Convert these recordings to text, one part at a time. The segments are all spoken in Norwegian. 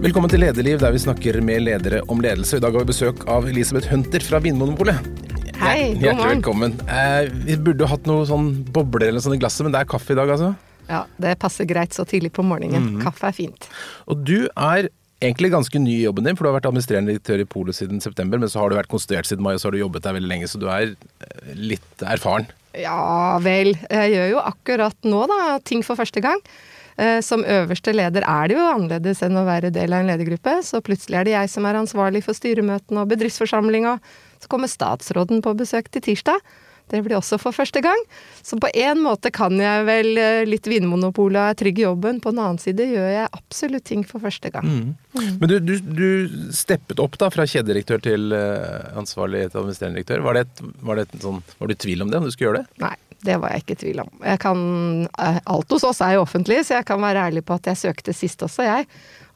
Velkommen til Lederliv, der vi snakker med ledere om ledelse. I dag har vi besøk av Elisabeth Hunter fra Vinmonopolet. Hei, god morgen. velkommen. Eh, vi burde hatt noen sånn bobler eller sånn i glasset, men det er kaffe i dag, altså. Ja, det passer greit så tidlig på morgenen. Mhm. Kaffe er fint. Og du er egentlig ganske ny i jobben din, for du har vært administrerende direktør i Polet siden september, men så har du vært konstituert siden mai, og så har du jobbet der veldig lenge, så du er eh, litt erfaren. Ja vel. Jeg gjør jo akkurat nå, da, ting for første gang. Eh, Som øverste leder er det jo annerledes enn å være del av en ledergruppe. Så plutselig er det jeg som er ansvarlig for styremøtene og bedriftsforsamlinga. Så kommer statsråden på besøk til tirsdag. Det blir også for første gang. Så på en måte kan jeg vel eh, litt Vinmonopolet og er trygg i jobben. På den annen side gjør jeg absolutt ting for første gang. Mm. Men du, du, du steppet opp da fra kjededirektør til eh, ansvarlig administrerende direktør. Var, det et, var, det et sånn, var du i tvil om det, om du skulle gjøre det? Nei, det var jeg ikke i tvil om. Jeg kan, eh, alt hos oss er jo offentlig, så jeg kan være ærlig på at jeg søkte sist også, jeg.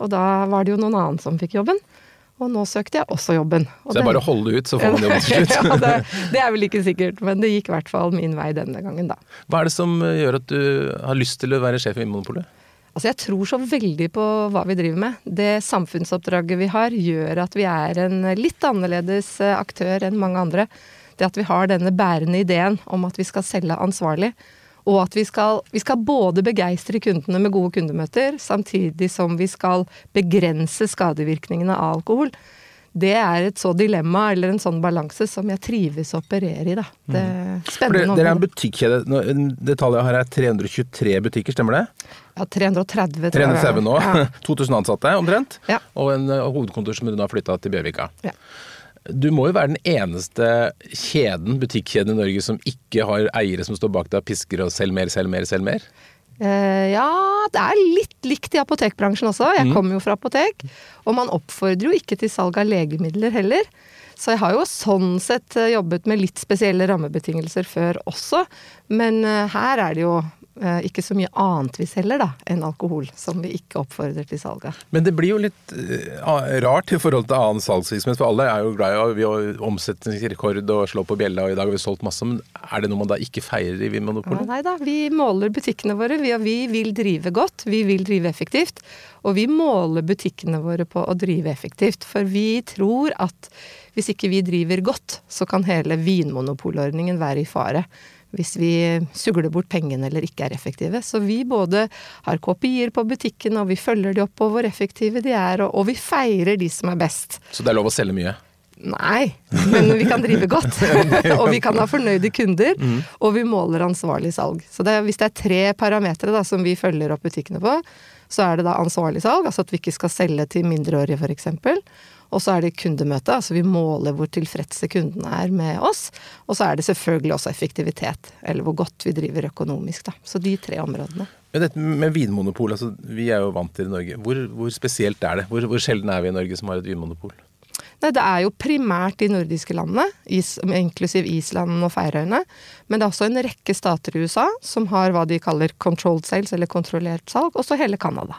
Og da var det jo noen annen som fikk jobben. Og nå søkte jeg også jobben. Og Så det er bare å holde ut, så får man jobben til slutt. ja, det, det er vel ikke sikkert, men det gikk i hvert fall min vei denne gangen, da. Hva er det som eh, gjør at du har lyst til å være sjef i Vinmonopolet? Altså jeg tror så veldig på hva vi driver med. Det samfunnsoppdraget vi har gjør at vi er en litt annerledes eh, aktør enn mange andre. Det at vi har denne bærende ideen om at vi skal selge ansvarlig. Og at vi skal, vi skal både begeistre kundene med gode kundemøter, samtidig som vi skal begrense skadevirkningene av alkohol. Det er et så dilemma, eller en sånn balanse, som jeg trives å operere i, da. Det er spennende For spennende. dere, dere er en butikkjede. Det tallet jeg har er 323 butikker, stemmer det? Ja, 330, tror 330 nå. Ja. 2000 ansatte omtrent. Ja. Og en eh, hovedkontor som du har flytta til Bjørvika. Ja. Du må jo være den eneste kjeden, butikkjeden i Norge som ikke har eiere som står bak deg og pisker og selg mer, selg mer, selg mer. Uh, ja, det er litt likt i apotekbransjen også. Jeg Mm. kommer jo fra apotek. Og man oppfordrer jo ikke til salg av legemidler heller. Så jeg har jo sånn sett eh, jobbet med litt spesielle rammebetingelser før også. Men eh, her er det jo ikke så mye annet vi selger da, enn alkohol, som vi ikke oppfordrer til salg av. Men det blir jo litt eh, rart i forhold til annen salgsvirksomhet, for alle er jo glad i å- vi har omsetningsrekord og slå på bjella, og i dag har vi solgt masse. Men er det noe man da ikke feirer i Ja, Vinmonopolet? nei da, vi måler butikkene våre. Vi, vi vil drive godt, vi vil drive effektivt. Og vi måler butikkene våre på å drive effektivt. For vi tror at hvis ikke vi driver godt, så kan hele vinmonopolordningen være i fare. Hvis vi sugler bort pengene eller ikke er effektive. Så vi både har kopier på butikken, og vi følger de opp på hvor effektive de er, og, og vi feirer de som er best. Så det er lov å selge mye? Nei, men vi kan drive godt. og vi kan ha fornøyde kunder, og vi måler ansvarlig salg. Så det, er- hvis det er tre parametere som vi følger opp butikkene på, så er det da ansvarlig salg, altså at vi ikke skal selge til mindreårige f.eks. Og så er det kundemøte, altså vi måler hvor tilfredse kundene er med oss. Og så er det selvfølgelig også effektivitet, eller hvor godt vi driver økonomisk, da. Så de tre områdene. Men dette med vinmonopol, altså, vi er jo vant til det i Norge. Hvor, hvor spesielt er det? Hvor, hvor sjelden er vi i Norge som har et vinmonopol? Nei, det er jo primært de nordiske landene, is, inklusiv Island og Færøyene. Men det er også en rekke stater i USA som har hva de kaller controlled sales, eller kontrollert salg. Også hele Canada.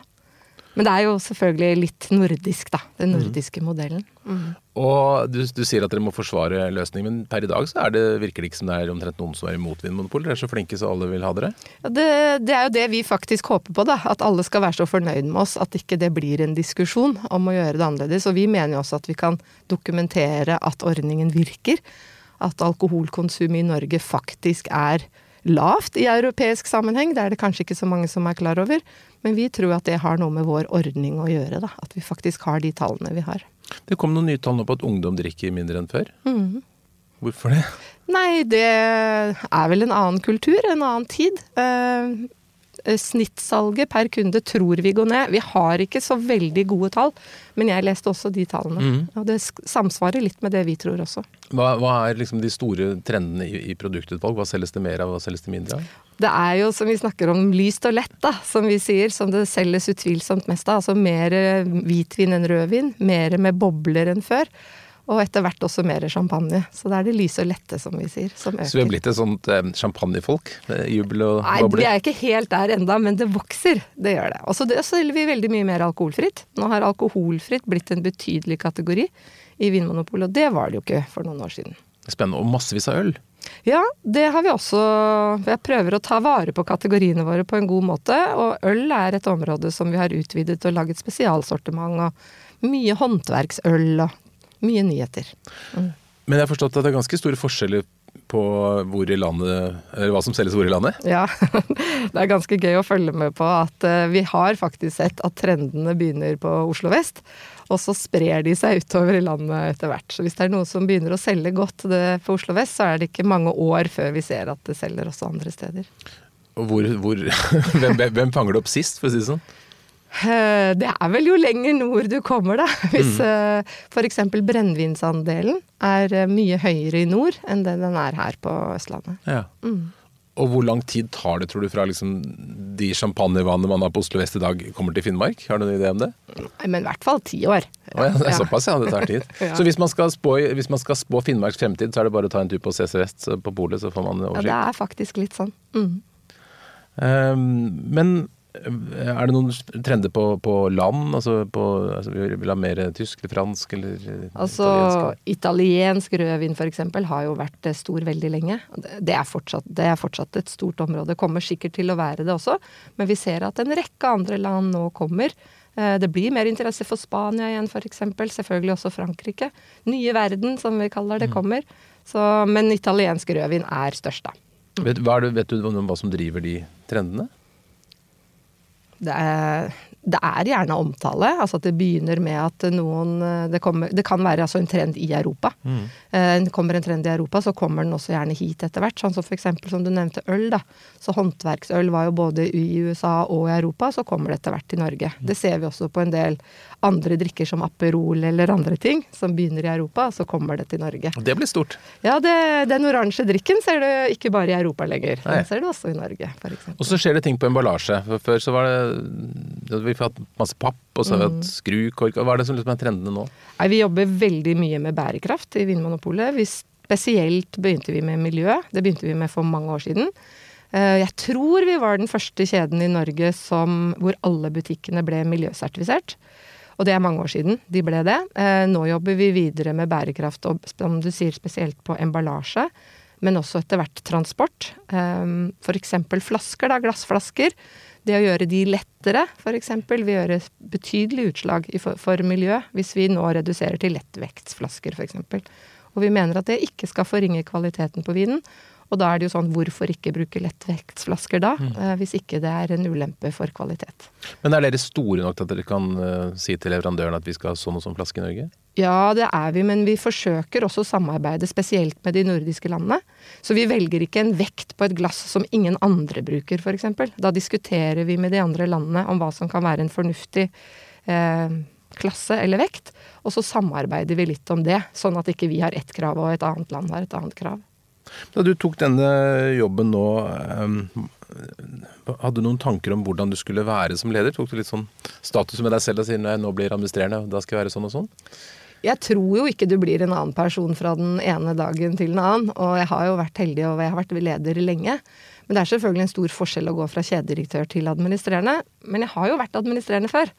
Men det er jo selvfølgelig litt nordisk, da. Den nordiske modellen. Mm. Og du, du sier at dere må forsvare løsningen, men per i dag så er det, virker det ikke som det er omtrent noen som er imot Vinmonopolet. Dere er så flinke så alle vil ha dere. Ja, det, det er jo det vi faktisk håper på, da. At alle skal være så fornøyd med oss at ikke det blir en diskusjon om å gjøre det annerledes. Og vi mener jo også at vi kan dokumentere at ordningen virker. At alkoholkonsumet i Norge faktisk er lavt i europeisk sammenheng. Det er det kanskje ikke så mange som er klar over. Men vi tror at det har noe med vår ordning å gjøre, da. At vi faktisk har de tallene vi har. Det kom noen nye tall nå på at ungdom drikker mindre enn før. Mhm. Hvorfor det? Nei, det er vel en annen kultur, en annen tid. Eh, snittsalget per kunde tror vi går ned. Vi har ikke så veldig gode tall, men jeg leste også de tallene. Mm. Og det samsvarer litt med det vi tror også. Hva, hva er liksom de store trendene i, i produktutvalg? Hva selges det mer av, hva selges det mindre av? Det er jo, som vi snakker om, lyst og lett, da, som vi sier, som det selges utvilsomt mest av. Altså mer eh, hvitvin enn rødvin, mer med bobler enn før. Og etter hvert også mer champagne. Så det er det lyse og lette, som vi sier, som øker. Så vi har blitt et sånt eh, champagnefolk? Jubel og Nei, vi er ikke helt der enda, men det vokser. Det gjør det. Og så selger vi veldig mye mer alkoholfritt. Nå har alkoholfritt blitt en betydelig kategori i Vinmonopolet, og det var det jo ikke for noen år siden. Spennende. Og massevis av øl. Ja, det har vi også. Jeg prøver å ta vare på kategoriene våre på en god måte. Og øl er et område som vi har utvidet og laget spesialsortiment. Og mye håndverksøl og mye nyheter. Mm. Men jeg har forstått at det er ganske store forskjeller på hvor i landet, eller hva som selges hvor i landet? Ja, det er ganske gøy å følge med på at eh, vi har faktisk sett at trendene begynner på Oslo vest. Og så sprer de seg utover i landet etter hvert. Så hvis det er noe som begynner å selge godt på Oslo vest, så er det ikke mange år før vi ser at det selger også andre steder. Og hvor, hvor hvem, hvem fanger det opp sist, for å si det sånn? Eh, det er vel jo lenger nord du kommer, da. Hvis mm. Eh, f.eks. brennevinsandelen er eh, mye høyere i nord enn det den er her på Østlandet. Ja. Mm. Og hvor lang tid tar det, tror du, fra liksom de champagnevannene man har på Oslo vest i dag, kommer til Finnmark? Har du noen idé om det? Nei, Men i hvert fall ti år. Oh, ja, det er såpass, ja. Det tar tid. ja. Så hvis man, spå, hvis man, skal spå, Finnmarks fremtid, så er det bare å ta en tur på CC Vest på polet, så får man oversikt? Ja, det er faktisk litt sånn. Mm. Um, men er det noen trender på, på land? Altså, på, altså vi vil ha mer tysk eller fransk eller altså, italiensk? Italiensk rødvin f.eks. har jo vært eh, stor veldig lenge. Det er, fortsatt, det er, fortsatt, et stort område. Kommer sikkert til å være det også. Men vi ser at en rekke andre land nå kommer. Eh, det blir mer interesse for Spania igjen f.eks. Selvfølgelig også Frankrike. Nye verden, som vi kaller det, mm. kommer. Så, men italiensk rødvin er størst, da. Vet, vet du hva som driver de trendene? Det er, det er, gjerne omtale. altså At det begynner med at noen Det, kommer, det kan være altså en trend i Europa. Mm. Eh, kommer en trend i Europa, så kommer den også gjerne hit etter hvert. Sånn som f.eks. som du nevnte øl. da, Så håndverksøl var jo både i USA og i Europa, så kommer det etter hvert til Norge. Mm. Det ser vi også på en del andre drikker som Aperol eller andre ting, som begynner i Europa, så kommer det til Norge. Det blir stort. Ja, det, den oransje drikken ser du ikke bare i Europa lenger. Nei. Den ser du også i Norge, f.eks. Og så skjer det ting på emballasje. Før så var det Vi har hatt masse papp, og så har vi hatt mm. skrukork. Hva er det som liksom er trendene nå? Nei, vi jobber veldig mye med bærekraft i Vinmonopolet. Vi spesielt begynte vi med miljø. Det begynte vi med for mange år siden. Eh, jeg tror vi var den første kjeden i Norge som, hvor alle butikkene ble miljøsertifisert. Og det er mange år siden de ble det. Eh, nå jobber vi videre med bærekraft, og som du sier spesielt på emballasje. Men også etter hvert transport. Eh, F.eks. flasker, da, glassflasker. Det å gjøre de lettere, f.eks., vil gjøre betydelig utslag for, for miljø hvis vi nå reduserer til lettvektsflasker, f.eks. Og vi mener at det ikke skal forringe kvaliteten på vinen. Og da er det jo sånn, hvorfor ikke bruke lettvektsflasker da, mm. Eh, hvis ikke det er en ulempe for kvalitet. Men er dere store nok til at dere kan uh, si til leverandøren at vi skal ha sånn og sånn flaske i Norge? Ja, det er vi, men vi forsøker også å samarbeide spesielt med de nordiske landene. Så vi velger ikke en vekt på et glass som ingen andre bruker, f.eks. Da diskuterer vi med de andre landene om hva som kan være en fornuftig eh, klasse eller vekt, og så samarbeider vi litt om det, sånn at ikke vi har ett krav og et annet land har et annet krav. Da du tok denne jobben nå, hadde du noen tanker om hvordan du skulle være som leder? Tok du litt sånn status med deg selv og sier nå blir administrerende, da skal jeg være sånn og sånn? Jeg tror jo ikke du blir en annen person fra den ene dagen til den annen. Og jeg har jo vært heldig og jeg har vært leder lenge. Men det er selvfølgelig en stor forskjell å gå fra kjededirektør til administrerende. Men jeg har jo vært administrerende før.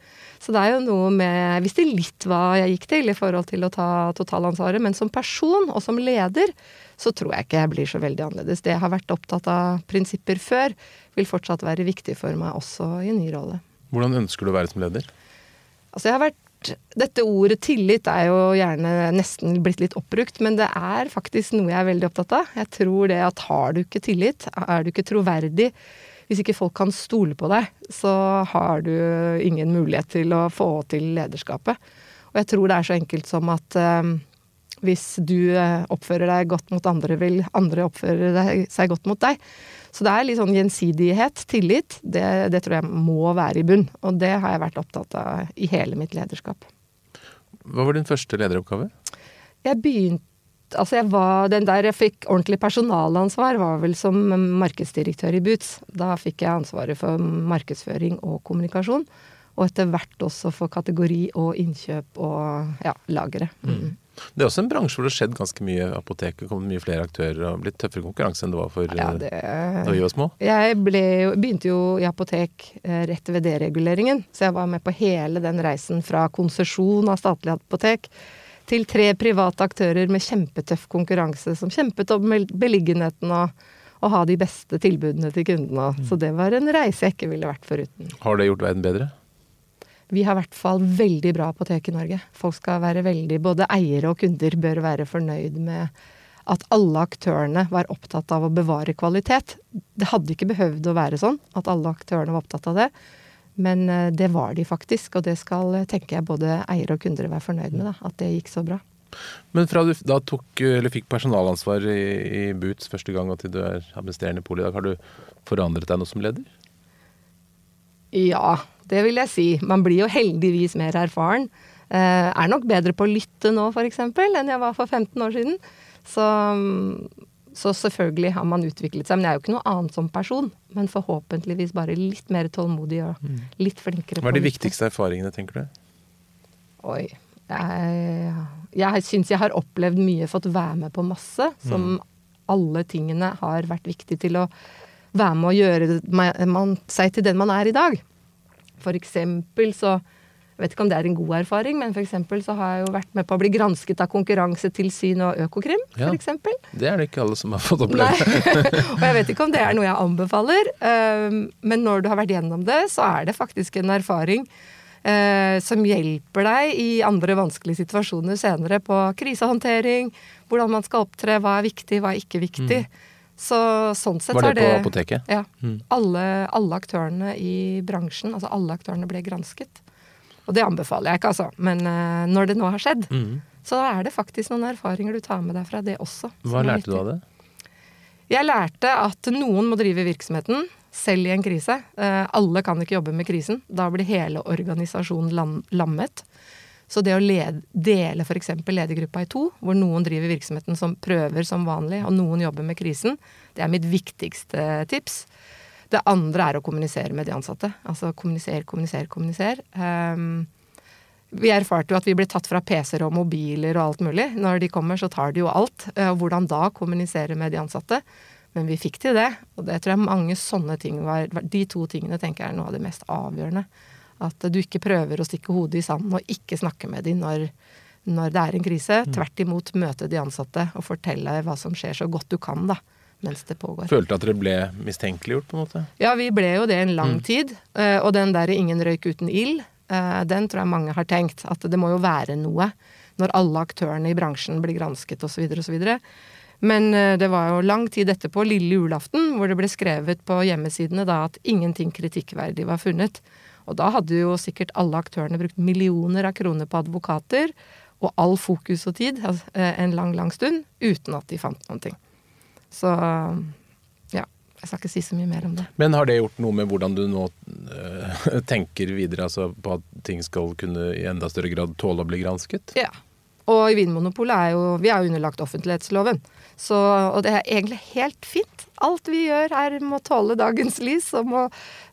Så det er jo noe med Jeg visste litt hva jeg gikk til i forhold til å ta totalansvaret, men som person og som leder så tror jeg ikke jeg blir så veldig annerledes. Det jeg har vært opptatt av prinsipper før, vil fortsatt være viktig for meg også i en ny rolle. Hvordan ønsker du å være som leder? Altså jeg har vært dette ordet tillit er jo gjerne nesten blitt litt oppbrukt, men det er faktisk noe jeg er veldig opptatt av. Jeg tror det at har du ikke tillit, er du ikke troverdig, hvis ikke folk kan stole på deg, så har du ingen mulighet til å få til lederskapet. Og jeg tror det er så enkelt som at um, hvis du eh, oppfører deg godt mot andre, vil andre oppføre seg godt mot deg. Så det er litt sånn gjensidighet, tillit. Det, det, tror jeg må være i bunn. Og det har jeg vært opptatt av i hele mitt lederskap. Hva var din første lederoppgave? Jeg begynte Altså jeg var, Den der jeg fikk ordentlig personalansvar, var vel som markedsdirektør i Boots. Da fikk jeg ansvaret for markedsføring og kommunikasjon. Og etter hvert også for kategori og innkjøp og ja, lagre. Mm. Det er også en bransje hvor det har skjedd ganske mye. Apoteket kommet mye flere aktører og blitt tøffere konkurranse enn det var for ja, det... da vi var små. Jeg ble, begynte jo i apotek eh, rett ved dereguleringen, så jeg var med på hele den reisen fra konsesjon av statlig apotek til tre private aktører med kjempetøff konkurranse som kjempet om beliggenheten og, å ha de beste tilbudene til kundene. Så det var en reise jeg ikke ville vært foruten. Har det gjort verden bedre? Vi har i hvert fall veldig bra apotek i Norge. Folk skal være veldig, Både eiere og kunder bør være fornøyd med at alle aktørene var opptatt av å bevare kvalitet. Det hadde ikke behøvd å være sånn at alle aktørene var opptatt av det. Men eh, det var de faktisk, og det skal eh, tenker jeg både eiere og kunder være fornøyd med. Da, at det gikk så bra. Men fra du da tok, eller fikk personalansvar i, i Boots første gang og til du er administrerende Pol i dag, har du forandret deg noe som leder? Ja, det vil jeg si. Man blir jo heldigvis mer erfaren. Eh, er nok bedre på å lytte nå, f.eks., enn jeg var for 15 år siden. Så, så, selvfølgelig har man utviklet seg. Men jeg er jo ikke noe annet som person. Men forhåpentligvis bare litt mer tålmodig og mm. litt flinkere. Hva er de viktigste erfaringene, tenker du? Oi. Jeg, jeg syns jeg har opplevd mye, fått være med på masse. Som mm. alle tingene har vært viktig til å være med å gjøre man, seg til den man er i dag. For eksempel så jeg vet ikke om det er en god erfaring, men f.eks. så har jeg jo vært med på å bli gransket av Konkurransetilsynet og Økokrim. Ja, for det er det ikke alle som har fått oppleve. og jeg vet ikke om det er noe jeg anbefaler, ehm, men når du har vært gjennom det, så er det faktisk en erfaring eh, som hjelper deg i andre vanskelige situasjoner senere på krisehåndtering, hvordan man skal opptre, hva er viktig, hva er ikke viktig. Mm. Så sånn sett Var det, det på apoteket? Ja. Mm. Alle, alle, aktørene i bransjen, altså alle aktørene ble gransket. Og det anbefaler jeg ikke, altså. Men uh, når det nå har skjedd, mm. så er det faktisk noen erfaringer du tar med deg fra det også. Hva lærte du av det? Jeg lærte at noen må drive virksomheten, selv i en krise. Uh, alle kan ikke jobbe med krisen. Da blir hele organisasjonen lam lammet. Så det å led, dele f.eks. ledergruppa i to, hvor noen driver virksomheten som prøver som vanlig, og noen jobber med krisen, det er mitt viktigste tips. Det andre er å kommunisere med de ansatte. Altså kommunisere, kommunisere, kommunisere. Um, vi erfarte jo at vi ble tatt fra PC-er og mobiler og alt mulig. Når de kommer, så tar de jo alt. Uh, hvordan da kommunisere med de ansatte? Men vi fikk til det. Og det tror jeg mange sånne ting var De to tingene tenker jeg er noe av det mest avgjørende. At du ikke prøver å stikke hodet i sanden og ikke snakke med dem når, når det er en krise. Mm. Tvert imot møte de ansatte og fortelle hva som skjer, så godt du kan, da mens det pågår. Følte at dere ble mistenkeliggjort, på en måte? Ja, vi ble jo det en lang mm. tid. Eh, og den derre 'ingen røyk uten ild', eh, den tror jeg mange har tenkt. At det må jo være noe når alle aktørene i bransjen blir gransket osv. osv. Men eh, det var jo lang tid etterpå, lille julaften, hvor det ble skrevet på hjemmesidene da at ingenting kritikkverdig var funnet. Og da hadde jo sikkert alle aktørene brukt millioner av kroner på advokater og all fokus og tid altså, en lang, lang stund uten at de fant noen ting. Så ja. Jeg skal ikke si så mye mer om det. Men har det gjort noe med hvordan du nå øh, tenker videre, altså på at ting skal kunne i enda større grad tåle å bli gransket? Ja. Og i Vinmonopolet er jo Vi er jo underlagt offentlighetsloven. Så, og det er egentlig helt fint. Alt vi gjør her må tåle dagens lys. Og må,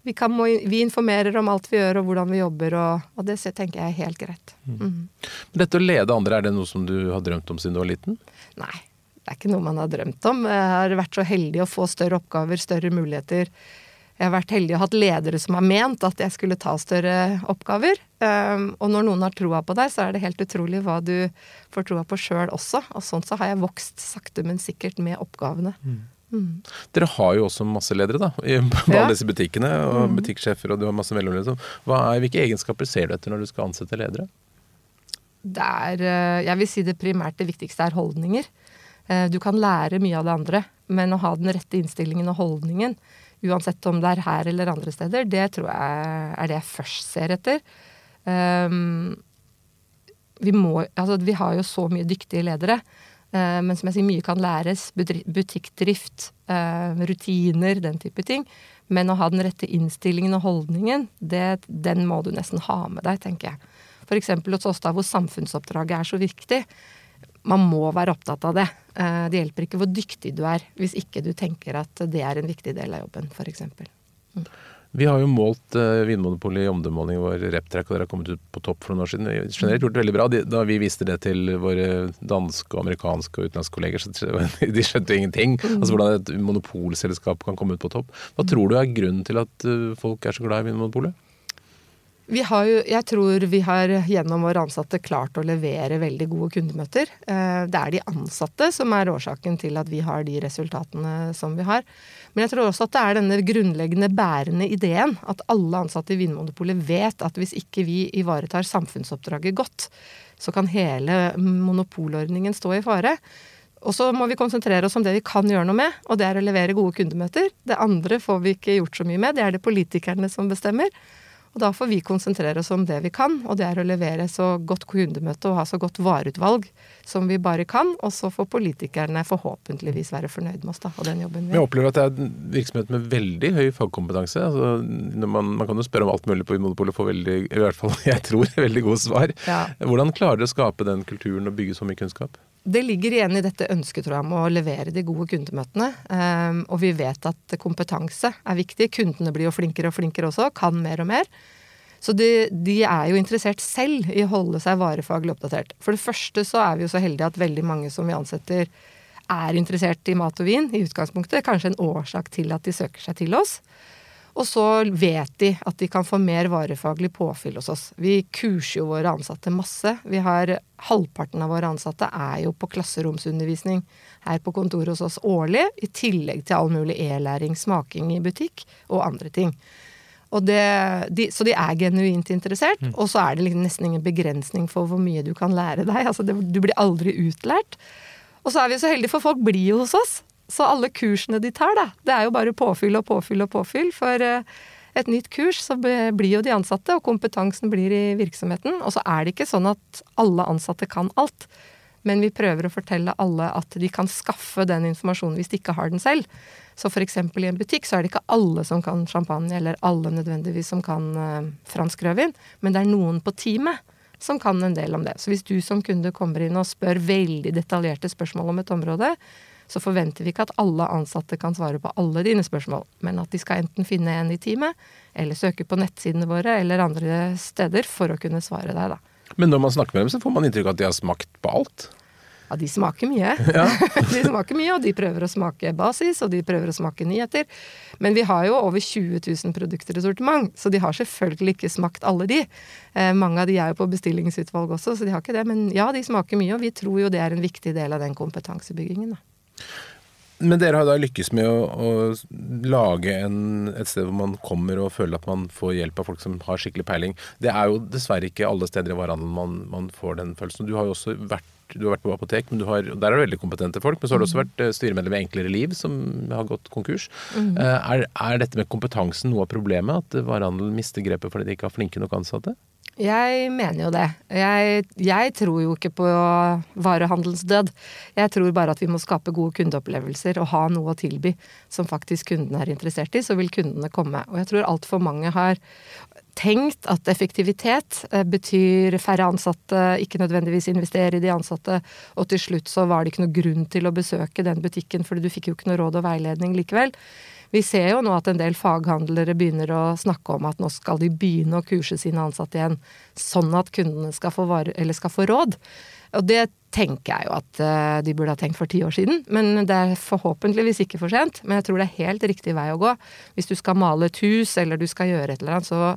vi, kan, må, vi, informerer om alt vi gjør og hvordan vi jobber, og, og det tenker jeg er helt greit. Mm. Mm. Dette å lede andre, er det noe som du har drømt om siden du var liten? Nei det er ikke noe man har drømt om. Jeg har vært så heldig å få større oppgaver, større muligheter. Jeg har vært heldig og hatt ledere som har ment at jeg skulle ta større oppgaver. Um, og når noen har troa på deg, så er det helt utrolig hva du får troa på sjøl også. Og sånn så har jeg vokst sakte, men sikkert med oppgavene. Mm. Mm. Dere har jo også masse ledere, da. I alle ja. disse butikkene. Og mm. butikksjefer, og du har masse mellomledere. Hvilke egenskaper ser du etter når du skal ansette ledere? Det er eh, Jeg vil si det primært det viktigste er holdninger. Eh, du kan lære mye av det andre, men å ha den rette innstillingen og holdningen, uansett om det er her eller andre steder, det tror jeg er det jeg først ser etter. Um, vi, må, altså, vi har jo så mye dyktige ledere. Uh, men som jeg sier, mye kan læres. Butikkdrift, uh, rutiner, den type ting. Men å ha den rette innstillingen og holdningen, det, den må du nesten ha med deg, tenker jeg. F.eks. hos oss da hvor samfunnsoppdraget er så viktig man må være opptatt av det. Eh, det hjelper ikke hvor dyktig du er, hvis ikke du tenker at det er en viktig del av jobben, f.eks. Mm. Vi har jo målt uh, Vinmonopolet i omdømmemålingen vår Reptrack, og dere har kommet ut på topp for noen år siden. Vi generelt gjort det veldig bra. Da vi viste det til våre danske, amerikanske og utenlandske kolleger, så de skjønte ingenting. Mm. Altså hvordan et monopolselskap kan komme ut på topp. Hva tror du er grunnen til at uh, folk er så glad i Vinmonopolet? Vi har jo, jeg tror vi har gjennom våre ansatte klart å levere veldig gode kundemøter. Eh, det er de ansatte som er årsaken til at vi har de resultatene som vi har. Men jeg tror også at det er denne grunnleggende bærende ideen at alle ansatte i Vinmonopolet vet at hvis ikke vi ivaretar samfunnsoppdraget godt, så kan hele monopolordningen stå i fare. Og så må vi konsentrere oss om det vi kan gjøre noe med, og det er å levere gode kundemøter. Det andre får vi ikke gjort så mye med, det er det politikerne som bestemmer. Og da får vi konsentrere oss om det vi kan, og det er å levere så godt kundemøte og ha så godt vareutvalg som vi bare kan. Og så får politikerne forhåpentligvis være fornøyd med oss da, og den jobben vi gjør. Jeg opplever at det er en virksomhet med veldig høy fagkompetanse. Altså, man, man, kan jo spørre om alt mulig på Vinmonopolet og få veldig, i hvert fall jeg tror, veldig gode svar. Ja. Hvordan klarer dere å skape den kulturen og bygge så mye kunnskap? Det ligger igjen i dette ønsket tror jeg, om å levere de gode kundemøtene. Um, og vi vet at kompetanse er viktig. Kundene blir jo flinkere og flinkere også, kan mer og mer. Så de, de, er jo interessert selv i å holde seg varefaglig oppdatert. For det første så er vi jo så heldige at veldig mange som vi ansetter er interessert i mat og vin i utgangspunktet. Kanskje en årsak til at de søker seg til oss. Og så vet de at de kan få mer varefaglig påfyll hos oss. Vi kurser jo våre ansatte masse. Vi har Halvparten av våre ansatte er jo på klasseromsundervisning her på kontoret hos oss årlig, i tillegg til all mulig e-læring, smaking i butikk og andre ting. Og det, de, så de er genuint interessert, mm. og så er det liksom nesten ingen begrensning for hvor mye du kan lære deg. Altså det, du blir aldri utlært. Og så er vi så heldige, for folk blir jo hos oss. Så alle kursene de tar, da, det er jo bare påfyll og påfyll og påfyll. For eh, et nytt kurs, så blir jo de ansatte, og kompetansen blir i virksomheten. Og så er det ikke sånn at alle ansatte kan alt. Men vi prøver å fortelle alle at de kan skaffe den informasjonen hvis de ikke har den selv. Så f.eks. i en butikk så er det ikke alle som kan champagne, eller alle nødvendigvis som kan uh, fransk rødvin, men det er noen på teamet som kan en del om det. Så hvis du som kunde kommer inn og spør veldig detaljerte spørsmål om et område, så forventer vi ikke at alle ansatte kan svare på alle dine spørsmål, men at de skal enten finne en i teamet, eller søke på nettsidene våre eller andre steder for å kunne svare deg, da. Men når man snakker med dem, så får man inntrykk av at de har smakt på alt? Ja, de smaker mye. Ja. de smaker mye, og de prøver å smake basis, og de prøver å smake nyheter. Men vi har jo over 20 000 produkter i sortiment, så de har selvfølgelig ikke smakt alle de. Eh, mange av de er jo på bestillingsutvalg også, så de har ikke det. Men ja, de smaker mye, og vi tror jo det er en viktig del av den kompetansebyggingen. Da. Men dere har da lykkes med å, å lage en, et sted hvor man kommer og føler at man får hjelp av folk som har skikkelig peiling. Det er jo dessverre ikke alle steder i varehandelen man, man, får den følelsen. Du har jo også vært, du har vært på apotek, men har, der er det veldig kompetente folk. Men så har du også vært eh, styremedlem i Enklere Liv, som har gått konkurs. Mm. Er, er, dette med kompetansen noe av problemet? At varehandelen mister grepet fordi de ikke har flinke nok ansatte? Jeg mener jo det. Jeg, jeg, tror jo ikke på varehandelens død. Jeg tror bare at vi må skape gode kundeopplevelser og ha noe å tilby som faktisk kundene er interessert i, så vil kundene komme. Og jeg tror altfor mange har tenkt at effektivitet eh, betyr færre ansatte, ikke nødvendigvis investere i de ansatte, og til slutt så var det ikke noe grunn til å besøke den butikken, fordi du fikk jo ikke noe råd og veiledning likevel. Vi ser jo nå at en del faghandlere begynner å snakke om at nå skal de begynne å kurse sine ansatte igjen, sånn at kundene skal få, vare, skal få råd. Og det tenker jeg jo at uh, de burde ha tenkt for ti år siden. Men det er forhåpentligvis ikke for sent. Men jeg tror det er helt riktig vei å gå. Hvis du skal male et hus, eller du skal gjøre et eller annet, så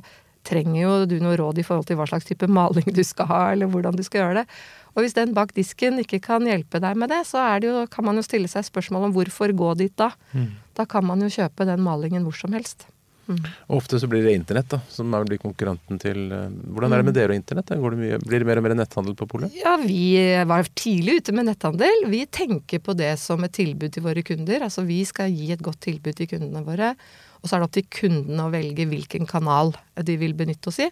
trenger jo du noe råd i forhold til hva slags type maling du skal ha, eller hvordan du skal gjøre det. Og hvis den bak disken ikke kan hjelpe deg med det, så det jo, kan man jo stille seg spørsmål om hvorfor gå dit da. Mm. Da kan man jo kjøpe den malingen hvor som helst. Mm. Ofte så blir det internett da, som blir konkurrenten til eh, Hvordan er det med mm. dere og internett? Det mye, blir det mer og mer netthandel på polet? Ja, vi var tidlig ute med netthandel. Vi tenker på det som et tilbud til våre kunder. Altså vi skal gi et godt tilbud til kundene våre. Og så er det opp til kundene å velge hvilken kanal de vil benytte oss i.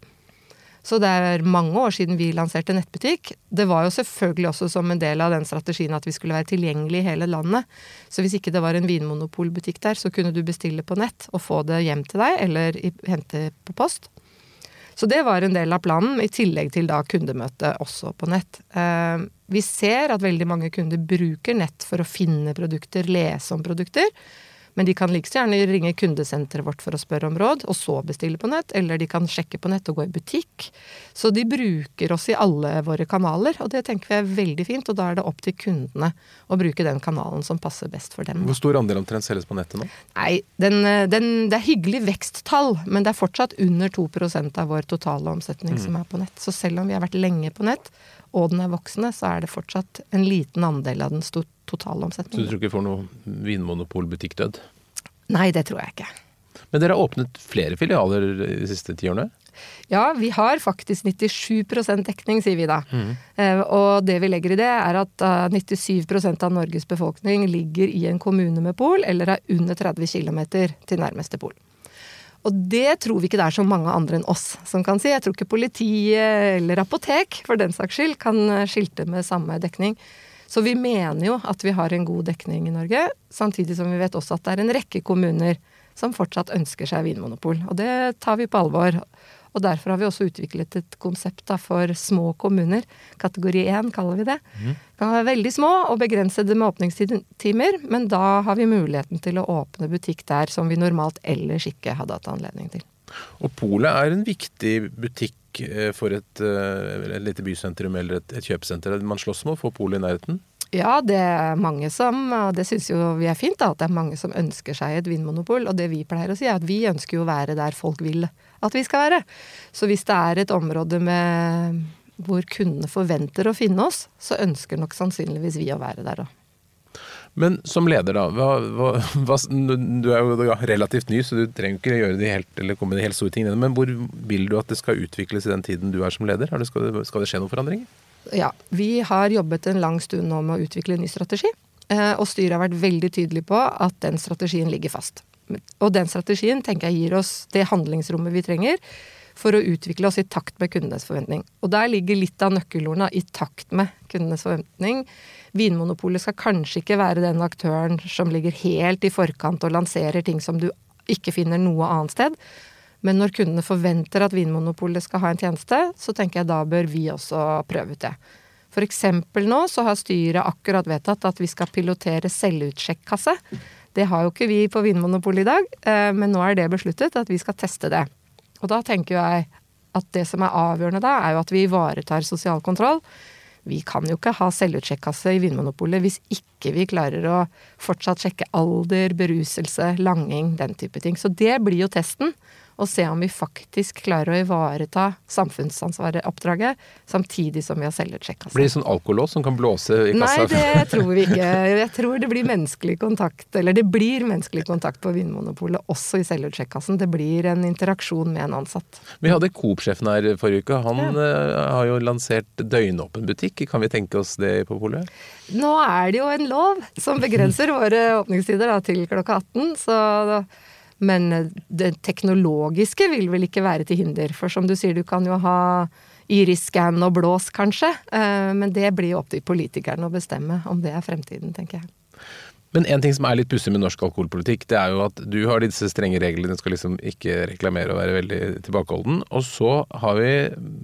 Så det er mange år siden vi lanserte nettbutikk. Det var jo selvfølgelig også som en del av den strategien at vi skulle være tilgjengelig i hele landet. Så hvis ikke det var en vinmonopolbutikk der, så kunne du bestille på nett og få det hjem til deg, eller hente på post. Så det var en del av planen, i tillegg til da kundemøte også på nett. Eh, vi ser at veldig mange kunder bruker nett for å finne produkter, lese om produkter. Men de kan like gjerne ringe kundesenteret vårt for å spørre om råd, og så bestille på nett. Eller de kan sjekke på nett og gå i butikk. Så de bruker oss i alle våre kanaler, og det tenker vi er veldig fint. Og da er det opp til kundene å bruke den kanalen som passer best for dem. Hvor stor andel omtrent selges på nettet nå? Nei, den, den, det er hyggelig veksttall, men det er fortsatt under 2% av vår totale omsetning mm. som er på nett. Så selv om vi har vært lenge på nett, og den er voksende, så er det fortsatt en liten andel av den totale omsetningen. Så du tror ikke vi får noe vinmonopolbutikkdød? Nei, det tror jeg ikke. Men dere har åpnet flere filialer de siste ti årene? Ja, vi har faktisk 97 dekning, sier vi da. Mm. Eh, og det vi legger i det, er at 97% av Norges befolkning ligger i en kommune med pol, eller er under 30 km til nærmeste pol. Og det tror vi ikke det er så mange andre enn oss som kan si. Jeg tror ikke politiet eller apotek for den saks skyld kan eh, skilte med samme dekning. Så vi mener jo at vi har en god dekning i Norge, samtidig som vi vet også at det er en rekke kommuner som fortsatt ønsker seg vinmonopol. Og det tar vi på alvor. Og derfor har vi også utviklet et konsept for små kommuner. Kategori 1 kaller vi det. Mm. Kan være veldig små og begrensede med åpningstimer, men da har vi muligheten til å åpne butikk der som vi normalt ellers ikke hadde hatt anledning til. Og Polet er en viktig butikk eh, for et, eh, et lite bysentrum eller et, et kjøpesenter. Man slåss med å få polet i nærheten? Ja, det er mange som, og det syns jo vi er fint, da, at det er mange som ønsker seg et vinmonopol. Og det vi pleier å si, er at vi ønsker jo å være der folk vil at vi skal være. Så hvis det er et område med, hvor kundene forventer å finne oss, så ønsker nok sannsynligvis vi å være der òg. Men som leder, da. Hva, hva, du er jo relativt ny, så du trenger ikke gjøre de helt, eller komme med de helt store tingene. Men hvor vil du at det skal utvikles i den tiden du er som leder? Det, skal, det, skal det skje noen forandringer? Ja, vi har jobbet en lang stund nå med å utvikle en ny strategi. Eh, og styret har vært veldig tydelig på at den strategien ligger fast. Og den strategien tenker jeg gir oss det handlingsrommet vi trenger for å utvikle oss i takt med kundenes forventning. Og der ligger litt av nøkkelordene i takt med kundenes forventning. Vinmonopolet skal kanskje ikke være den aktøren som ligger helt i forkant og lanserer ting som du ikke finner noe annet sted. Men når kundene forventer at Vinmonopolet skal ha en tjeneste, så tenker jeg da bør vi også prøve ut det. For eksempel nå så har styret akkurat vedtatt at vi skal pilotere selvutsjekkasse. Det har jo ikke vi på Vinmonopolet i dag, eh, men nå er det besluttet at vi skal teste det. Og da tenker jeg at det som er avgjørende da, er jo at vi ivaretar sosial kontroll. Vi kan jo ikke ha selvutsjekkasse i Vinmonopolet hvis ikke vi klarer å fortsatt sjekke alder, beruselse, langing, den type ting. Så det blir jo testen og se om vi faktisk klarer å ivareta samfunnsansvaret-oppdraget, samtidig som vi har selgersjekka Blir det sånn alkolås som kan blåse i kassa? Nei, det tror vi ikke. Jeg tror det blir menneskelig kontakt, eller det blir menneskelig kontakt på Vinmonopolet, også i selvutsjekkassen. Det blir en interaksjon med en ansatt. Vi hadde Coop-sjefen her forrige uke. Han ja. uh, har jo lansert døgnåpen butikk. Kan vi tenke oss det på polet? Nå er det jo en lov som begrenser våre åpningstider da, til klokka 18, så da men eh, det teknologiske vil vel ikke være til hinder. For som du sier, du kan jo ha iris-scan og blås, kanskje. Eh, men det blir jo opp til politikerne å bestemme om det er fremtiden, tenker jeg. Men en ting som er litt pussig med norsk alkoholpolitikk, det er jo at du har disse strenge reglene, du skal liksom ikke reklamere og være veldig tilbakeholden. Og så har vi,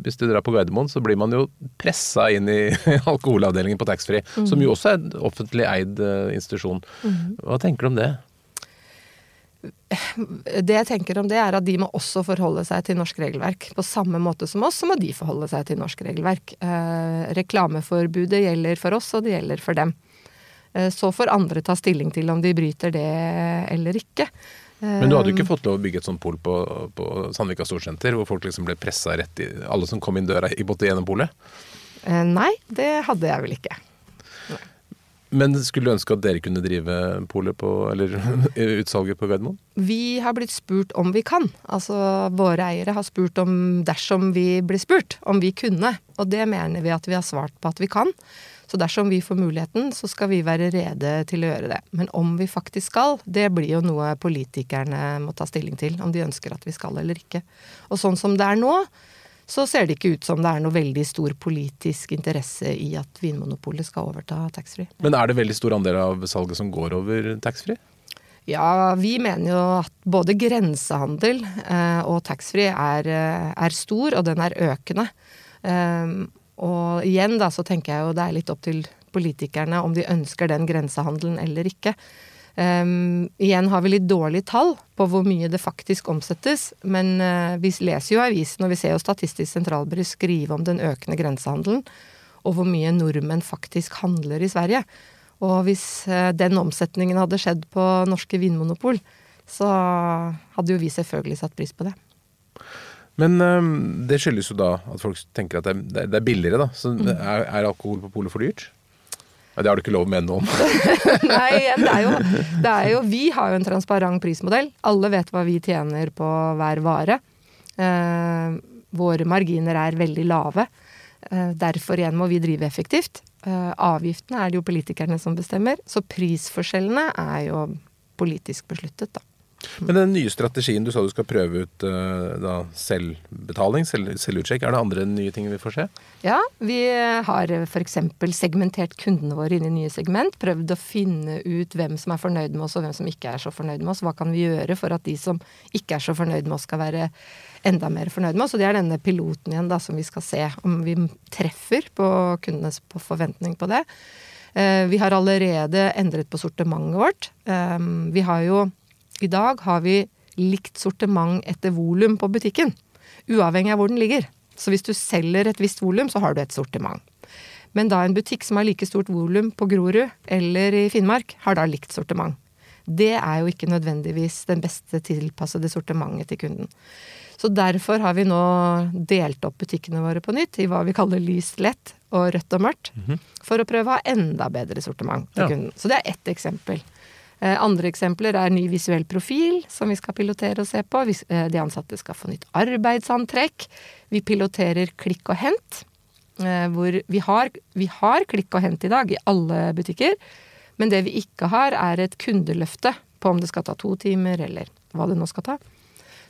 hvis du drar på Gardermoen, så blir man jo pressa inn i alkoholavdelingen på taxfree. Mm. Som jo også er en offentlig eid eh, institusjon. Mm. Hva tenker du om det? Det jeg tenker om det, er at de må også forholde seg til norsk regelverk. På samme måte som oss, så må de forholde seg til norsk regelverk. Eh, reklameforbudet gjelder for oss, og det gjelder for dem. Eh, så får andre ta stilling til om de bryter det eller ikke. Men du hadde jo ikke fått lov å bygge et sånt pol på, på Sandvika Storsenter, hvor folk liksom ble pressa rett i Alle som kom inn døra, i måtte gjennom polet? Eh, nei, det hadde jeg vel ikke. Men skulle du ønske at dere kunne drive polet på, eller utsalget på Gardermoen? Vi har blitt spurt om vi kan. Altså våre eiere har spurt om dersom vi blir spurt, om vi kunne. Og det mener vi at vi har svart på at vi kan. Så dersom vi får muligheten, så skal vi være rede til å gjøre det. Men om vi faktisk skal, det blir jo noe politikerne må ta stilling til. Om de ønsker at vi skal eller ikke. Og sånn som det er nå, så ser det ikke ut som det er noe veldig stor politisk interesse i at Vinmonopolet skal overta taxfree. Men er det veldig stor andel av salget som går over taxfree? Ja, vi mener jo at både grensehandel eh, og taxfree er, eh, er, stor, og den er økende. Um, og igjen da så tenker jeg jo det er litt opp til politikerne om de ønsker den grensehandelen eller ikke. Um, igjen har vi litt dårlige tall på hvor mye det faktisk omsettes, men uh, vi leser jo avisen, og vi ser jo Statistisk sentralbyrå skrive om den økende grensehandelen, og hvor mye nordmenn faktisk handler i Sverige. Og hvis uh, den omsetningen hadde skjedd på norske vinmonopol, så hadde jo vi selvfølgelig satt pris på det. Men um, det skyldes jo da at folk tenker at det er, det er billigere, da. Så mm. er, er alkohol på polet for dyrt? Det har du ikke lov å mene noe om. Nei, det er, jo, det er, jo, Vi har jo en transparent prismodell. Alle vet hva vi tjener på hver vare. Eh, våre marginer er veldig lave. Eh, derfor igjen må vi drive effektivt. Eh, avgiftene er det jo politikerne som bestemmer. Så prisforskjellene er jo politisk besluttet, da. Men den nye strategien, du sa du skal prøve ut uh, da, selvbetaling, selv, selvutsjekk. Er det andre nye ting vi får se? Ja, vi har f.eks. segmentert kundene våre inn i nye segment. Prøvd å finne ut hvem som er fornøyd med oss og hvem som ikke er så fornøyd med oss. Hva kan vi gjøre for at de som ikke er så fornøyd med oss, skal være enda mer fornøyd med oss. Og det er denne piloten igjen da, som vi skal se om vi treffer på kundenes forventning på det. Vi har allerede endret på sortimentet vårt. Vi har jo i dag har vi likt sortiment etter volum på butikken. Uavhengig av hvor den ligger. Så hvis du selger et visst volum, så har du et sortiment. Men da en butikk som har like stort volum på Grorud eller i Finnmark, har da likt sortiment. Det er jo ikke nødvendigvis den beste tilpassede sortimentet til kunden. Så derfor har vi nå delt opp butikkene våre på nytt i hva vi kaller lyst lett og rødt og mørkt. -hmm. For å prøve å ha enda bedre sortiment til ja. kunden. Så det er ett eksempel. Eh, andre eksempler er ny visuell profil, som vi skal pilotere og se på. Eh, de ansatte skal få nytt arbeidsantrekk. Vi piloterer klikk og hent. Eh, hvor vi har, vi har klikk og hent i dag i alle butikker. Men det vi ikke har, er et kundeløfte på om det skal ta to timer, eller hva det nå skal ta.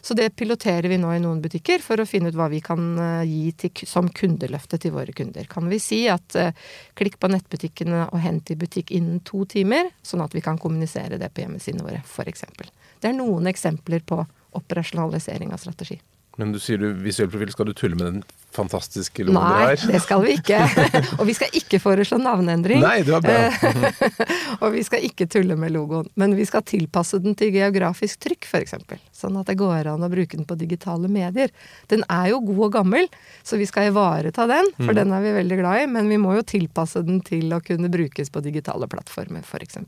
Så det piloterer vi nå i noen butikker for å finne ut hva vi kan eh, gi til, som kundeløfte til våre kunder. Kan vi si at uh, klikk på nettbutikkene og hent i butikk innen to timer, sånn at vi kan kommunisere det på hjemmesidene våre, f.eks. Det er noen eksempler på operasjonalisering av strategi. Men du sier du visuell profil. Skal du tulle med den fantastiske logoen du har? Nei, det skal vi ikke. og vi skal ikke foreslå navneendring. Nei, det var bra. og vi skal ikke tulle med logoen. Men vi skal tilpasse den til geografisk trykk, f.eks. Sånn at det går an å bruke den på digitale medier. Den er jo god og gammel, så vi skal ivareta den, for mm. den er vi veldig glad i. Men vi må jo tilpasse den til å kunne brukes på digitale plattformer, f.eks.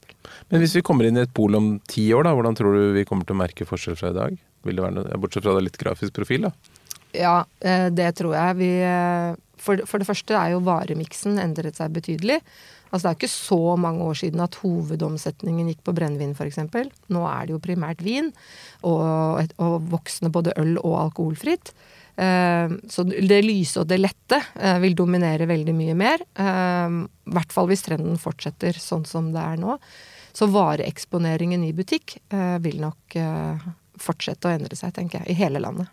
Men hvis vi kommer inn i et pol om ti år, da, hvordan tror du vi kommer til å merke forskjell fra i dag? Vil det være noe, Bortsett fra det litt grafisk profil, da? Ja, eh, det tror jeg. Vi, eh, for, for, det første er jo varemiksen endret seg betydelig. Altså Det er ikke så mange år siden at hovedomsetningen gikk på brennevin f.eks. Nå er det jo primært vin, og, og voksne både øl og alkoholfritt. Eh, så det lyse og det lette vil dominere veldig mye mer. I hvert fall hvis trenden fortsetter sånn som det er nå. Så vareeksponeringen i butikk vil nok fortsette å endre seg, tenker jeg, i hele landet.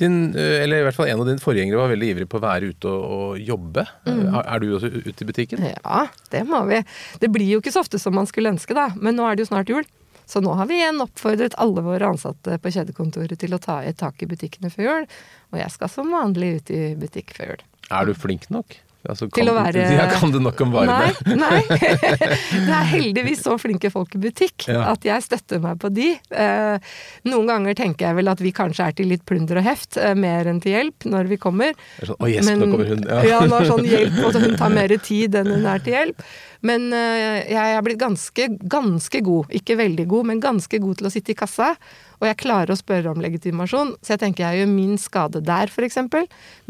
Din, eh, eller i hvert fall En av dine forgjengere var veldig ivrig på å være ute og, og jobbe. Mm. Er du også ute i butikken? Ja, det må vi. Det blir jo ikke så ofte som man skulle ønske, da. Men nå er det jo snart jul. Så nå har vi igjen oppfordret alle våre ansatte på kjedekontoret til å ta i et tak i butikkene før jul. Og jeg skal som vanlig ut i butikk før jul. Er du flink nok? Altså, til å være Ja, kan du nok om varme. Nei. nei. det er heldigvis så flinke folk i butikk ja. at jeg støtter meg på de. Eh, noen ganger tenker jeg vel at vi kanskje er til litt plunder og heft, eh, mer enn til hjelp når vi kommer. Sånn, å yes, Men, nå kommer hun. Ja. ja, nå er sånn hjelp, og hun tar mer tid enn hun er til hjelp. Men eh, jeg er blitt ganske, ganske god, ikke veldig god, men ganske god til å sitte i kassa og jeg klarer å spørre om legitimasjon, så jeg tenker jeg gjør min skade der, f.eks.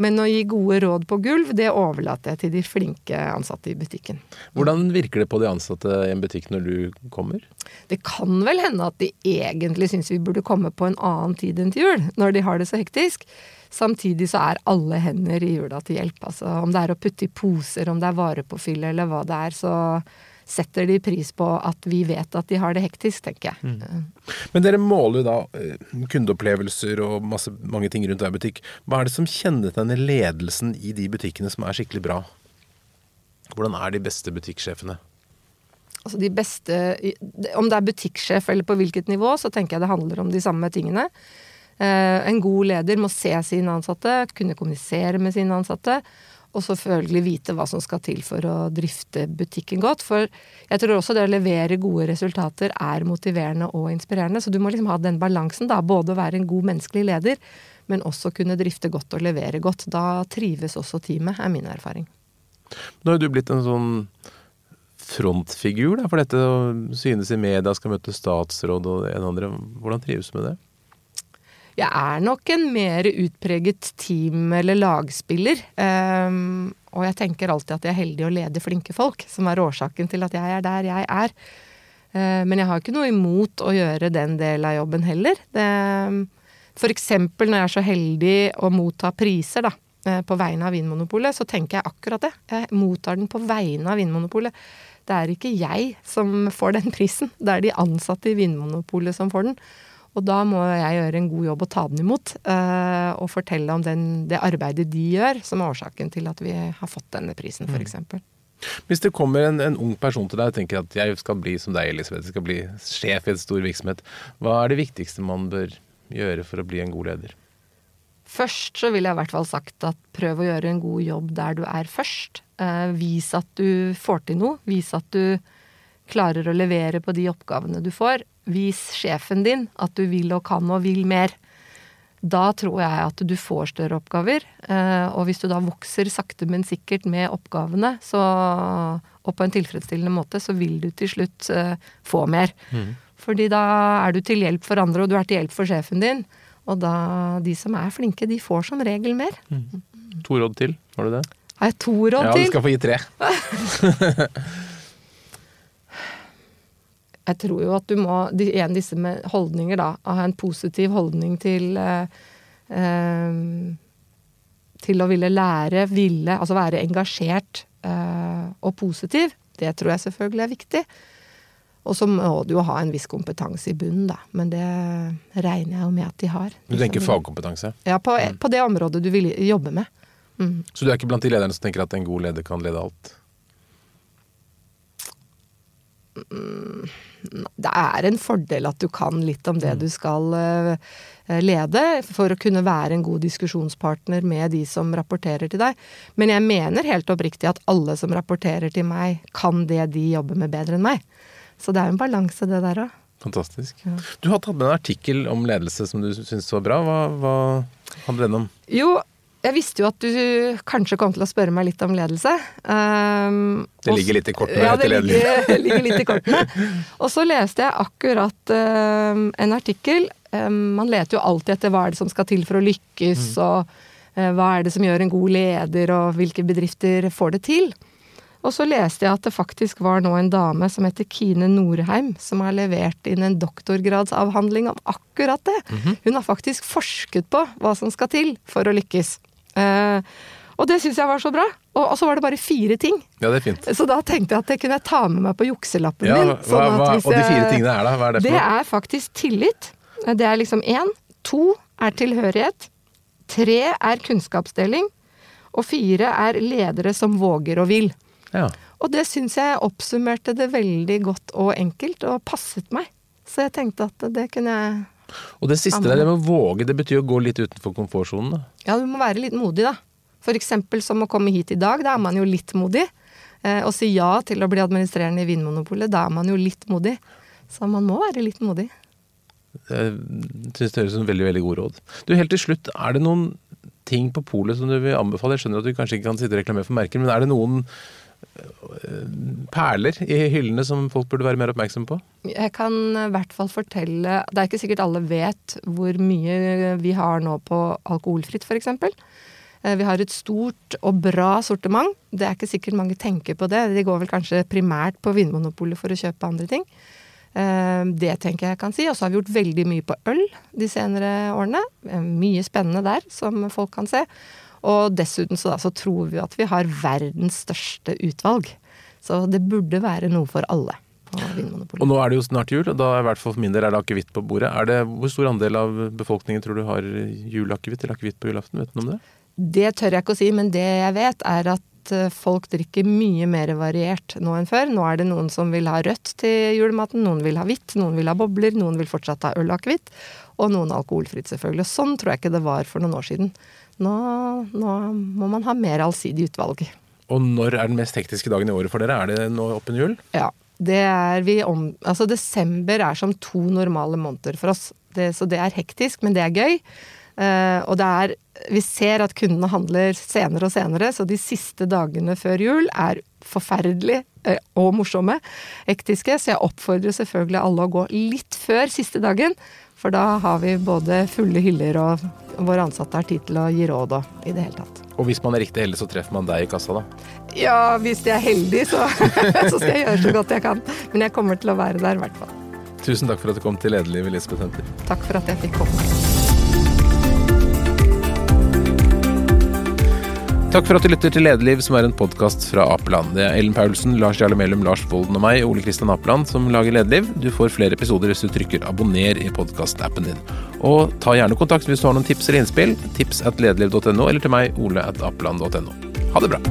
Men å gi gode råd på gulv, det overlater jeg til de flinke ansatte i butikken. Hvordan virker det på de ansatte i en butikk når du kommer? Det kan vel hende at de egentlig syns vi burde komme på en annen tid enn til jul, når de har det så hektisk. Samtidig så er alle hender i jula til hjelp. Altså om det er å putte i poser, om det er varepåfyll eller hva det er, så setter de pris på at vi vet at de har det hektisk, tenker jeg. Mm. Men dere måler jo da eh, kundeopplevelser og masse, mange ting rundt hver butikk. Hva er det som kjennetegner ledelsen i de butikkene som er skikkelig bra? Hvordan er de beste butikksjefene? Altså de beste Om det er butikksjef eller på hvilket nivå, så tenker jeg det handler om de samme tingene. Eh, en god leder må se sine ansatte, kunne kommunisere med sine ansatte Og selvfølgelig vite hva som skal til for å drifte butikken godt. For jeg tror også det å levere gode resultater er motiverende og inspirerende. Så du må liksom ha den balansen, da. Både å være en god menneskelig leder, men også kunne drifte godt og levere godt. Da trives også teamet, er min erfaring. Nå har du blitt en sånn frontfigur da, for dette å synes i media, skal møte statsråd og en andre. Hvordan trives du med det? Jeg er nok en mer utpreget team- eller lagspiller. Um, og jeg tenker alltid at jeg er heldig å lede flinke folk, som er årsaken til at jeg er der jeg er. Uh, men jeg har ikke noe imot å gjøre den delen av jobben heller. Det, for eksempel når jeg er så heldig å motta priser, da, uh, på vegne av Vinmonopolet, så tenker jeg akkurat det. Jeg mottar den på vegne av Vinmonopolet. Det er ikke jeg som får den prisen, det er de ansatte i Vinmonopolet som får den. Og da må jeg gjøre en god jobb og ta den imot, uh, og fortelle om den, det arbeidet de gjør, som er årsaken til at vi har fått denne prisen, f.eks. Mm. Hvis det kommer en, en, ung person til deg og tenker at jeg skal bli som deg, Elisabeth, jeg skal bli sjef i en stor virksomhet, hva er det viktigste man bør gjøre for å bli en god leder? Først så ville jeg i hvert fall sagt at prøv å gjøre en god jobb der du er først. Eh, vis at du får til noe. Vis at du klarer å levere på de oppgavene du får. Vis sjefen din at du vil og kan og vil mer. Da tror jeg at du får større oppgaver. Eh, og hvis du da vokser sakte, men sikkert med oppgavene, så, og på en tilfredsstillende måte, så vil du til slutt eh, få mer. Mm. Fordi da er du til hjelp for andre, og du er til hjelp for sjefen din. Og da, de som er flinke, de får som regel mer. Mm. To råd til, var du det? Har jeg to råd til? Ja, du skal få gi tre. jeg tror jo at du må En disse med holdninger, da. Å ha en positiv holdning til eh, eh, Til å ville lære, ville Altså være engasjert eh, og positiv. Det tror jeg selvfølgelig er viktig. Og så må du jo ha en viss kompetanse i bunnen, da. Men det regner jeg jo med at de har. Du tenker fagkompetanse? Ja, på, mm. på, det området du vil jobbe med. Mm. Så du er ikke blant de lederne som tenker at en god leder kan lede alt? Mm det er en fordel at du kan litt om det mm. du skal eh, lede, for å kunne være en god diskusjonspartner med de som rapporterer til deg. Men jeg mener helt oppriktig at alle som rapporterer til meg, kan det de jobber med bedre enn meg. Så det er en balanse, det der òg. Fantastisk. Ja. Du har tatt med en artikkel om ledelse som du syns var bra. Hva, hva handler den om? Jo, jeg visste jo at du kanskje kom til å spørre meg litt om ledelse. Um, det ligger litt i kortene? Ja, det ligger, ligger, litt i kortene. Og så leste jeg akkurat um, en artikkel. Um, man leter jo alltid etter hva er det som skal til for å lykkes, mm. og uh, hva er det som gjør en god leder, og hvilke bedrifter får det til. Og så leste jeg at det faktisk var nå en dame som heter Kine Norheim, som har levert inn en doktorgradsavhandling om akkurat det. Mm -hmm. Hun har faktisk forsket på hva som skal til for å lykkes. Uh, og det syns jeg var så bra. Og, så var det bare fire ting. Ja, det er fint. Så da tenkte jeg at det kunne jeg ta med meg på jukselappen ja, min. Sånn hva, og de fire tingene er da? Hva er det for noe? Det er faktisk tillit. Det er liksom én. To er tilhørighet. Tre er kunnskapsdeling. Og fire er ledere som våger og vil. Ja. Og det syns jeg oppsummerte det veldig godt og enkelt, og passet meg. Så jeg tenkte at det kunne jeg og det siste der, det med å våge, det betyr å gå litt utenfor komfortsonen? Ja, du må være litt modig, da. For eksempel som å komme hit i dag, da er man jo litt modig. Eh, å si ja til å bli administrerende i Vinmonopolet, da er man jo litt modig. Så man må være litt modig. Jeg syns det høres ut som veldig, veldig god råd. Du, helt til slutt, er det noen ting på polet som du vil anbefale? Jeg skjønner at du kanskje ikke kan sitte og reklamere for merker, men er det noen perler i hyllene som folk burde være mer oppmerksom på? Jeg kan i hvert fall fortelle Det er ikke sikkert alle vet hvor mye vi har nå på alkoholfritt, f.eks. Eh, vi har et stort og bra sortiment. Det er ikke sikkert mange tenker på det. De går vel kanskje primært på Vinmonopolet for å kjøpe andre ting. Eh, det tenker jeg kan si. Og så har vi gjort veldig mye på øl de senere årene. Eh, mye spennende der som folk kan se. Og dessuten så, da, så tror vi at vi har verdens største utvalg. Så det burde være noe for alle. Og nå er det jo snart jul, og da i hvert fall for min del er det akevitt på bordet. Er det, hvor stor andel av befolkningen tror du har juleakevitt eller akevitt på julaften? Vet du om det? Det tør jeg ikke å si, men det jeg vet er at eh, folk drikker mye mer variert nå enn før. Nå er det noen som vil ha rødt til julematen, noen vil ha hvitt, noen vil ha bobler, noen vil fortsatt ha øl og akevitt, og noen alkoholfritt, selvfølgelig. Og sånn tror jeg ikke det var for noen år siden. Nå, nå må man ha mer allsidig utvalg. Og når er den mest hektiske dagen i året for dere? Er det nå oppunder jul? Ja. Det er vi om Altså, desember er som to normale måneder for oss. Det, så det er hektisk, men det er gøy. Uh, og det er Vi ser at kundene handler senere og senere, så de siste dagene før jul er forferdelig uh, og morsomme. Hektiske. Så jeg oppfordrer selvfølgelig alle å gå litt før siste dagen. For da har vi både fulle hyller, og våre ansatte har tid til å gi råd og i det hele tatt. Og hvis man er riktig heldig, så treffer man deg i kassa, da? Ja, hvis jeg er heldig, så, så skal jeg gjøre så godt jeg kan. Men jeg kommer til å være der, i hvert fall. Tusen takk for at du kom til Lederlivet, Elisabeth Henter. Takk for at jeg fikk komme. Takk for at du lytter til Lederliv, som er en podkast fra Apeland. Det er Ellen Paulsen, Lars Jarle Melum, Lars Volden og meg, Ole Kristian Apeland, som lager Lederliv. Du får flere episoder hvis du trykker abonner i podkastappen din. Og ta gjerne kontakt hvis du har noen tips eller innspill. Tips at lederliv.no, eller til meg, ole at apeland.no. Ha det bra.